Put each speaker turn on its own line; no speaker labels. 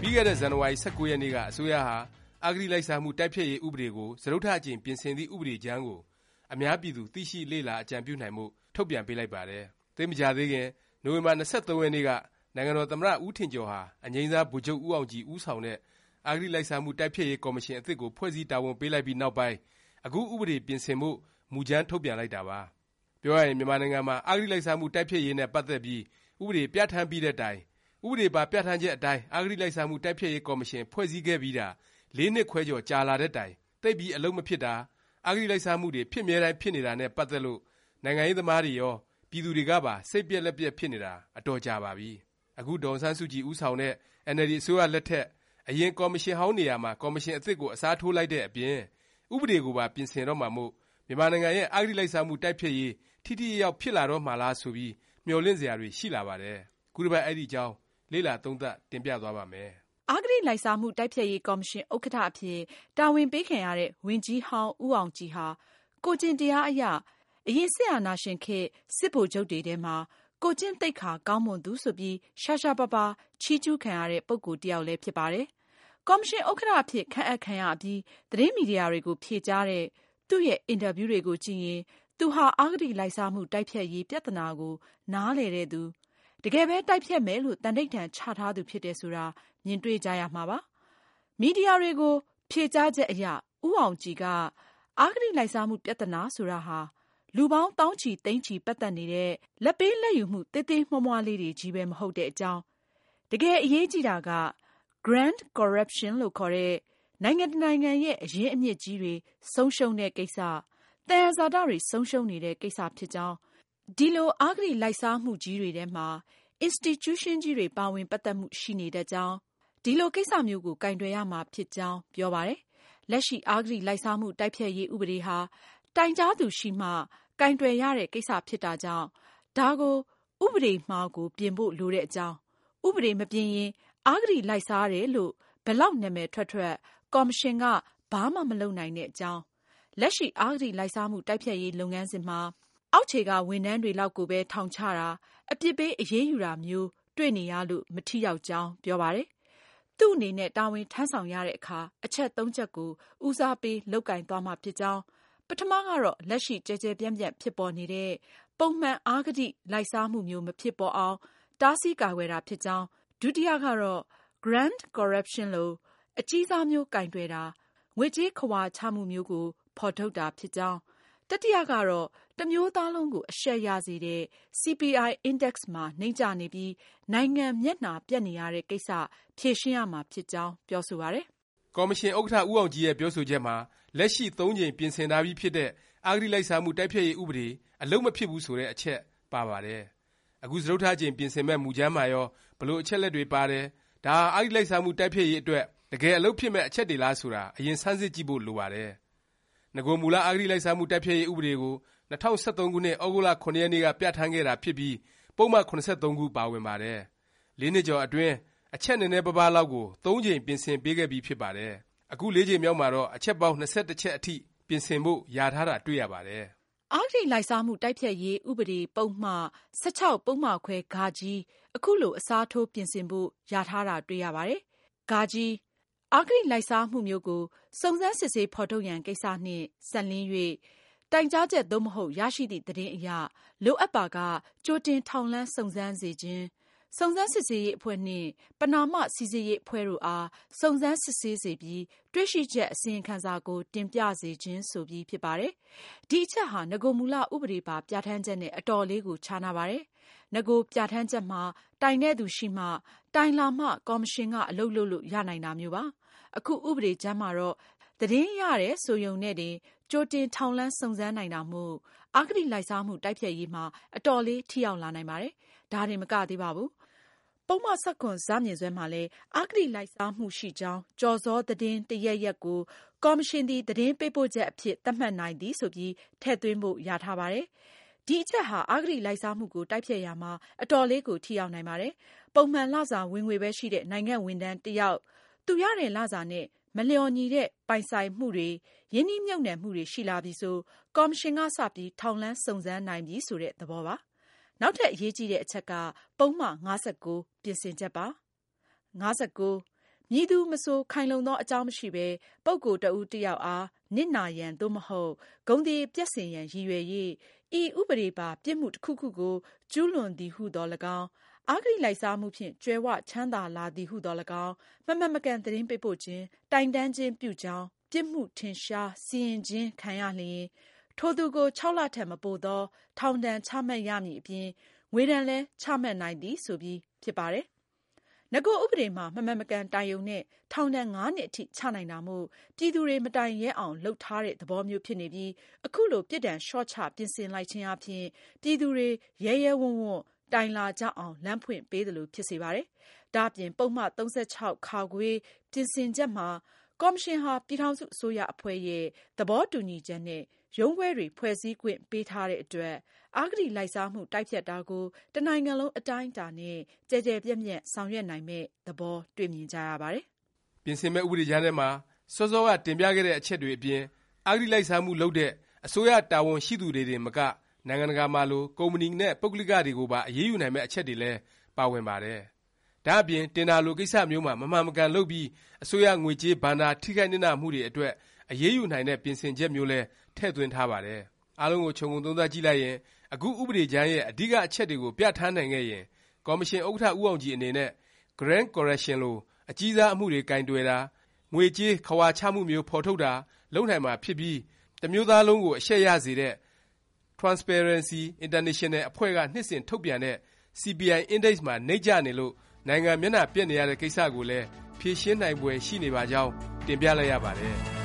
ပြီးခဲ့တဲ့ ဇန်နဝါရီ ၁၉ ရက်နေ့က အစိုးရဟာ အဂတိလိုက်စားမှု တိုက်ဖျက်ရေး ဥပဒေကို စတုတ္ထအကြိမ် ပြင်ဆင်သည့် ဥပဒေကြမ်းကို အများပြည်သူ သိရှိလေ့လာ အကြံပြုနိုင်ဖို့ ထုတ်ပြန်ပေးလိုက်ပါတယ်။သိပ်မကြာသေးခင် နိုဝင်ဘာ ၂၃ ရက်နေ့က နိုင်ငံတော်သမ္မတ ဦးထင်ကျော်ဟာ အငြိမ်းစား ဗိုလ်ချုပ်ဦးအောင်ကြည် ဦးဆောင်တဲ့ အဂတိလိုက်စားမှု တိုက်ဖျက်ရေး ကော်မရှင် အသစ်ကို ဖွဲ့စည်း တာဝန်ပေးလိုက်ပြီးနောက်ပိုင်း အခု ဥပဒေ ပြင်ဆင်ဖို့ မူကြမ်း ထုတ်ပြန်လိုက်တာပါ။ ပြောရရင် မြန်မာနိုင်ငံမှာ အဂတိလိုက်စားမှု တိုက်ဖျက်ရေးနဲ့ ပတ်သက်ပြီး ဥပဒေ ပြဌာန်းပြီးတဲ့တိုင် ဥပဒေပါ ပြဌာန်းချက်အတိုင်း အဂတိလိုက်စားမှု တိုက်ဖျက်ရေး ကော်မရှင် ဖွဲ့စည်းခဲ့ပြီးတာ ၄ နှစ်ခွဲကျော် ကြာလာတဲ့တိုင် သိပ်ပြီး အလုပ်မဖြစ်တာ၊အဂတိလိုက်စားမှုတွေ ဖြစ်မြဲတမ်း ဖြစ်နေတာနဲ့ ပတ်သက်လို့ နိုင်ငံရေးသမားတွေရော၊ပြည်သူတွေကပါ စိတ်ပျက်လက်ပျက် ဖြစ်နေတာ အတော်ကြာပါပြီ။အခု ဒေါ်အောင်ဆန်းစုကြည် ဦးဆောင်တဲ့ အင်န်အယ်လ်ဒီ အစိုးရလက်ထက် အရင် ကော်မရှင်ဟောင်းနေရာမှာ ကော်မရှင် အသစ်ကို အစားထိုးလိုက်တဲ့အပြင် ဥပဒေကိုပါ ပြင်ဆင်တော့မှာမို့ မြန်မာနိုင်ငံရဲ့ အဂတိလိုက်စားမှု တိုက်ဖျက်ရေး ထိထိရောက်ရောက် ဖြစ်လာတော့မှာလား ဆိုပြီး မျှော်လင့်စရာတွေ ရှိလာပါတယ်။ခုတစ်ပတ် အဲဒီအကြောင်း လေ့လာသုံးသပ် တင်ပြသွားပါ့မယ်။
အဂတိလိုက်စားမှု တိုက်ဖျက်ရေး ကော်မရှင် ဥက္ကဌ အဖြစ် တာဝန်ပေးခံရတဲ့ ဝန်ကြီးဟောင်း ဦးအောင်ကြည်ဟာ ကိုယ်ကျင့်တရားအရ အရင် စစ်အာဏာရှင်ခေတ် စစ်ဗိုလ်ချုပ်တွေထဲမှာ ကိုယ်ကျင့်သိက္ခာ ကောင်းမွန်သူ ဆိုပြီး ရှားရှားပါးပါး ချီးကျူးခံရတဲ့ ပုဂ္ဂိုလ် တစ်ယောက်လည်း ဖြစ်ပါတယ်။ကော်မရှင် ဥက္ကဌ အဖြစ် ခန့်အပ်ခံရအပြီး သတင်းမီဒီယာတွေကို ဖြေကြားတဲ့ သူ့ရဲ့ အင်တာဗျူးတွေကိုကြည့်ရင် သူဟာ အဂတိလိုက်စားမှု တိုက်ဖျက်ရေး ပြသနာကို နားလည်တဲ့သူ၊တကယ်ပဲ တိုက်ဖျက်မယ်လို့ သန္ဓိဌာန်ချထားသူ ဖြစ်တယ်ဆိုတာ မြင်တွေ့ကြရမှာပါ။မီဒီယာတွေကို ဖြေကြားချက်အရ ဦးအောင်ကြည်က အဂတိလိုက်စားမှု ပြသနာဆိုတာဟာ လူပေါင်း သောင်းချီ သိန်းချီ ပတ်သက်နေတဲ့ လာဘ်ပေးလာဘ်ယူမှု သေးသေးမွှားမွှားလေးတွေချည်းပဲ မဟုတ်တဲ့အကြောင်း၊တကယ်အရေးကြီးတာက Grand Corruption လို့ခေါ်တဲ့ နိုင်ငံတစ်နိုင်ငံရဲ့ အရင်းအမြစ်ကြီးတွေ ဆုံးရှုံးတဲ့ကိစ္စ၊ သယံဇာတတွေ ဆုံးရှုံးနေတဲ့ ကိစ္စဖြစ်ကြောင်း၊ဒီလို အဂတိလိုက်စားမှုကြီးတွေထဲမှာ Institution ကြီးတွေ ပါဝင်ပတ်သက်မှု ရှိနေတတ်ကြောင်း၊ဒီလို ကိစ္စမျိုးကို ကိုင်တွယ်ရမှာဖြစ်ကြောင်း ပြောပါတယ်။လက်ရှိ အဂတိလိုက်စားမှု တိုက်ဖျက်ရေး ဥပဒေဟာ တိုင်ကြားသူရှိမှ ကိုင်တွယ်ရတဲ့ ကိစ္စဖြစ်တာကြောင့် ဒါကို ဥပဒေမှာကို ပြင်ဖို့ လိုတဲ့အကြောင်း၊ဥပဒေ မပြင်ရင် အဂတိလိုက်စားတယ်လို့ ဘယ်လောက် နာမည်ထွက်ထွက် ကော်မရှင်က ဘာမှ မလုပ်နိုင်တဲ့အကြောင်း၊ လက်ရှိ အဂတိလိုက်စားမှု တိုက်ဖျက်ရေး လုပ်ငန်းစဉ်မှာ အောက်ခြေက ဝန်ထမ်းတွေလောက်ကိုပဲ ထောင်ချတာ၊အပြစ်ပေး အရေးယူတာမျိုး တွေ့နေရလို့ မထိရောက်ကြောင်း ပြောပါတယ်။သူ့အနေနဲ့ တာဝန်ထမ်းဆောင်ရတဲ့အခါ အချက်သုံးချက်ကို ဦးစားပေး လုပ်ကိုင်သွားမှာဖြစ်ကြောင်း၊ပထမကတော့ လက်ရှိ ကျယ်ကျယ်ပြန့်ပြန့် ဖြစ်ပေါ်နေတဲ့ ပုံမှန် အဂတိလိုက်စားမှုမျိုး မဖြစ်ပေါ်အောင် တားဆီးကာကွယ်တာဖြစ်ကြောင်း၊ဒုတိယကတော့ Grand Corruption လို အကြီးစားမျိုး ကိုင်တွယ်တာ၊ငွေကြေးခဝါချမှုမျိုးကို ဖော်ထုတ်တာဖြစ်ကြောင်း၊တတိယကတော့ တစ်မျိုးသားလုံးကို အရှက်ရစေတဲ့ CPI Index မှာ နိမ့်ကျနေပြီး နိုင်ငံမျက်နှာပျက်နေရတဲ့ ကိစ္စ ဖြေရှင်းရမှာဖြစ်ကြောင်း ပြောဆိုပါတယ်။
ကော်မရှင် ဥက္ကဌ ဦးအောင်ကြည်ရဲ့ ပြောဆိုချက်မှာ လက်ရှိသုံးကြိမ် ပြင်ဆင်ထားပြီးဖြစ်တဲ့ အဂတိလိုက်စားမှု တိုက်ဖျက်ရေး ဥပဒေ အလုပ်မဖြစ်ဘူး ဆိုတဲ့ အချက် ပါပါတယ်။အခု စတုတ္ထအကြိမ် ပြင်ဆင်မယ့် မူကြမ်းမှာရော ဘယ်လို အချက်အလက်တွေ ပါတယ်၊ဒါဟာ အဂတိလိုက်စားမှု တိုက်ဖျက်ရေးအတွက် တကယ် အလုပ်ဖြစ်မယ့် အချက်တွေလား ဆိုတာ အရင် ဆန်းစစ်ကြည့်ဖို့ လိုပါတယ်။ နဂိုမူလ အဂတိလိုက်စားမှု တိုက်ဖျက်ရေး ဥပဒေကို ၂၀၁၃ ခုနှစ် သြဂုတ်လ ၇ ရက်နေ့က ပြဌာန်းခဲ့တာဖြစ်ပြီး ပုဒ်မ ၇၃ ခု ပါဝင်ပါတယ်။၄ နှစ်ကျော်အတွင်း အချက်နည်းနည်းပါးပါးလောက်ကိုသုံးကြိမ် ပြင်ဆင်ပေးခဲ့ပြီး ဖြစ်ပါတယ်။အခုကြိမ်မြောက်မှာတော့ အချက်ပေါင်း ၂၁ ချက်အထိ ပြင်ဆင်ဖို့ လျာထားတာ တွေ့ရပါတယ်။
အဂတိလိုက်စားမှု တိုက်ဖျက်ရေး ဥပဒေ ပုဒ်မ ၁၆ ပုဒ်မခွဲ အခုလို အစားထိုး ပြင်ဆင်ဖို့ လျာထားတာ တွေ့ရပါတယ်။ အဂတိလိုက်စားမှုမျိုးကို စုံစမ်းစစ်ဆေးဖော်ထုတ်ရန်ကိစ္စနှင့် စပ်လျဉ်း၍တိုင်ကြားချက် သို့မဟုတ် ရရှိသည့်သတင်းအရ လိုအပ်ပါက ကြိုတင်ထောက်လှမ်းစုံစမ်းစေခြင်း၊ စုံစမ်းစစ်ဆေးရေးအဖွဲ့နှင့် ပဏာမ စိစစ်ရေးအဖွဲ့တို့အား စုံစမ်းစစ်ဆေးစေပြီး တွေ့ရှိချက် အစီရင်ခံစာကို တင်ပြစေခြင်းဆိုပြီး ဖြစ်ပါတယ်။ဒီအချက်ဟာ နဂိုမူလ ဥပဒေပါ ပြဌာန်းချက်နဲ့ အတော်လေးကို ခြားနားပါတယ်။နဂိုပြဌာန်းချက်မှာ တိုင်တဲ့သူရှိမှ တိုင်လာမှ ကော်မရှင်က အလုပ်လုပ်လို့ ရနိုင်တာမျိုးပါ။အခု ဥပဒေကြမ်းမှာတော့ သတင်းရတယ်ဆိုရုံနဲ့တင် ကြိုတင်ထောက်လှမ်း စုံစမ်းနိုင်တာမို့ အဂတိလိုက်စားမှု တိုက်ဖျက်ရေးမှာ အတော်လေး ထိရောက်လာနိုင်ပါတယ်။ဒါတင်မကသေးပါဘူး။ ပုဒ်မ ၁၇မှာလည်း အဂတိလိုက်စားမှုရှိကြောင်း ကျော်စောသတင်းတစ်ရပ်ရပ်ကို ကော်မရှင်သည် သတင်းပေးပို့ချက်အဖြစ် သတ်မှတ်နိုင်သည် ဆိုပြီး ထည့်သွင်းဖို့ လျာထားပါတယ်။ဒီအချက်ဟာ အဂတိလိုက်စားမှုကို တိုက်ဖျက်ရာမှာ အတော်လေးကို ထိရောက်နိုင်ပါတယ်။ပုံမှန်လစာဝင်ငွေပဲရှိတဲ့ နိုင်ငံ့ဝန်ထမ်းတစ်ယောက် သူရတဲ့လစာနဲ့ မလျော်ညီတဲ့ ပိုင်ဆိုင်မှုတွေ၊ရင်းနှီးမြှုပ်နှံမှုတွေ ရှိလာပြီဆို ကော်မရှင်က စပြီး ထောက်လှမ်းစုံစမ်းနိုင်ပြီ ဆိုတဲ့ သဘောပါ။ နောက်ထပ်အရေးကြီးတဲ့အချက်က ပုဒ်မ ၅၉ ပြင်ဆင်ချက်ပါ။၅၉ မည်သူမဆို ခိုင်လုံသော အကြောင်းမရှိပဲပုဂ္ဂိုလ်တစ်ဦးတစ်ယောက်အား နစ်နာရန် သို့မဟုတ် ဂုဏ်သရေပျက်စေရန် ရည်ရွယ်၍ဤဥပဒေပါ ပြစ်မှုတစ်ခုခုကို ကျူးလွန်သည်ဟုသော်လည်းကောင်း၊အဂတိလိုက်စားမှုဖြင့် ကြွယ်၀ချမ်းသာလာသည်ဟုသော်လည်းကောင်း မမှန်မကန် သတင်းပေးပို့ခြင်း၊တိုင်တန်းခြင်းပြုကြောင်း ပြစ်မှုထင်ရှား စီရင်ခြင်း ခံရလျှင် ထိုသူကို ၆ လထက်မပိုသော ထောင်ဒဏ် ချမှတ်ရမည်အပြင် ငွေဒဏ်လည်း ချမှတ်နိုင်သည် ဆိုပြီး ဖြစ်ပါတယ်။နဂို ဥပဒေမှာ မမှန်မကန်တိုင်ရုံနဲ့ ထောင်ဒဏ် ၅ နှစ်အထိ ချနိုင်တာမို့ ပြည်သူတွေ မတိုင်ရဲအောင် လုပ်ထားတဲ့ သဘောမျိုး ဖြစ်နေပြီး အခုလို ပြစ်ဒဏ်လျော့ချ ပြင်ဆင်လိုက်ခြင်းအားဖြင့် ပြည်သူတွေ ရဲရဲဝံ့ဝံ့ တိုင်လာကြအောင် လမ်းဖွင့်ပေးသလို ဖြစ်စေပါတယ်။ဒါ့အပြင် ပုဒ်မ ၃၆ ပြင်ဆင်ချက်မှာ ကော်မရှင်ဟာ ပြည်ထောင်စု အစိုးရအဖွဲ့ရဲ့ သဘောတူညီချက်နဲ့ ရုံးခွဲတွေ ဖွဲ့စည်းခွင့်ပေးထားတဲ့အတွက် အဂတိလိုက်စားမှု တိုက်ဖျက်တာကို တစ်နိုင်ငံလုံး အတိုင်းအတာနဲ့ ကျယ်ကျယ်ပြန့်ပြန့် ဆောင်ရွက်နိုင်မယ့် သဘော တွေ့မြင်ကြရပါတယ်။
ပြင်ဆင်မယ့် ဥပဒေကြမ်းထဲမှာ စောစောက တင်ပြခဲ့တဲ့ အချက်တွေအပြင် အဂတိလိုက်စားမှု လုပ်တဲ့ အစိုးရ တာဝန်ရှိသူတွေတင်မက နိုင်ငံတကာမှာလို ကုမ္ပဏီနဲ့ ပုဂ္ဂလိက တွေကိုပါ အရေးယူနိုင်မယ့် အချက်တွေလည်း ပါဝင်ပါတယ်။ဒါ့အပြင် တင်ဒါလို ကိစ္စမျိုးမှာ မမှန်မကန်လုပ်ပြီး အစိုးရ ငွေကြေးဘဏ္ဍာ ထိခိုက်နစ်နာမှုတွေအတွက် အရေးယူနိုင်တဲ့ ပြင်ဆင်ချက်မျိုးလည်း ထည့်သွင်းထားပါတယ်။အားလုံးကို ခြုံငုံသုံးသပ်ကြည့်လိုက်ရင် အခု ဥပဒေကြမ်းရဲ့ အဓိက အချက်တွေကို ပြဌာန်းနိုင်ခဲ့ရင် ကော်မရှင် ဥက္ကဌ ဦးအောင်ကြည် အနေနဲ့ Grand Corruption လို အကြီးစား အမှုတွေ ကိုင်တွယ်တာ၊ငွေကြေးခဝါချမှုမျိုး ဖော်ထုတ်တာ လုပ်နိုင်မှာဖြစ်ပြီး တစ်မျိုးသားလုံးကို အရှက်ရစေတဲ့ Transparency International အဖွဲ့က နှစ်စဉ် ထုတ်ပြန်တဲ့ CPI Index မှာ နိမ့်ကျနေလို့ နိုင်ငံမျက်နှာပျက်နေရတဲ့ ကိစ္စကိုလည်း ဖြေရှင်းနိုင်ဖွယ် ရှိနေပါကြောင်း တင်ပြလိုက်ရပါတယ်